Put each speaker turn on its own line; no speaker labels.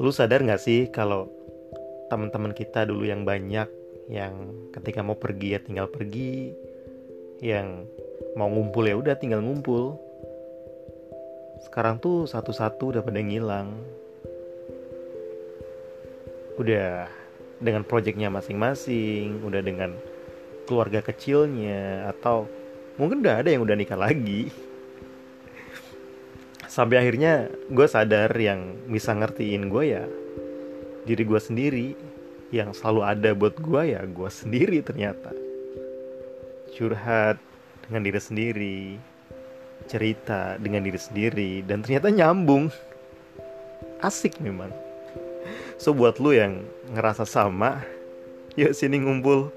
Lu sadar gak sih kalau teman-teman kita dulu yang banyak yang ketika mau pergi ya tinggal pergi, yang mau ngumpul ya udah tinggal ngumpul. Sekarang tuh satu-satu udah pada ngilang. Udah dengan proyeknya masing-masing, udah dengan keluarga kecilnya atau mungkin udah ada yang udah nikah lagi sampai akhirnya gue sadar yang bisa ngertiin gue ya diri gue sendiri. Yang selalu ada buat gue ya gue sendiri ternyata. Curhat dengan diri sendiri cerita dengan diri sendiri dan ternyata nyambung. Asik memang. So buat lu yang ngerasa sama yuk sini ngumpul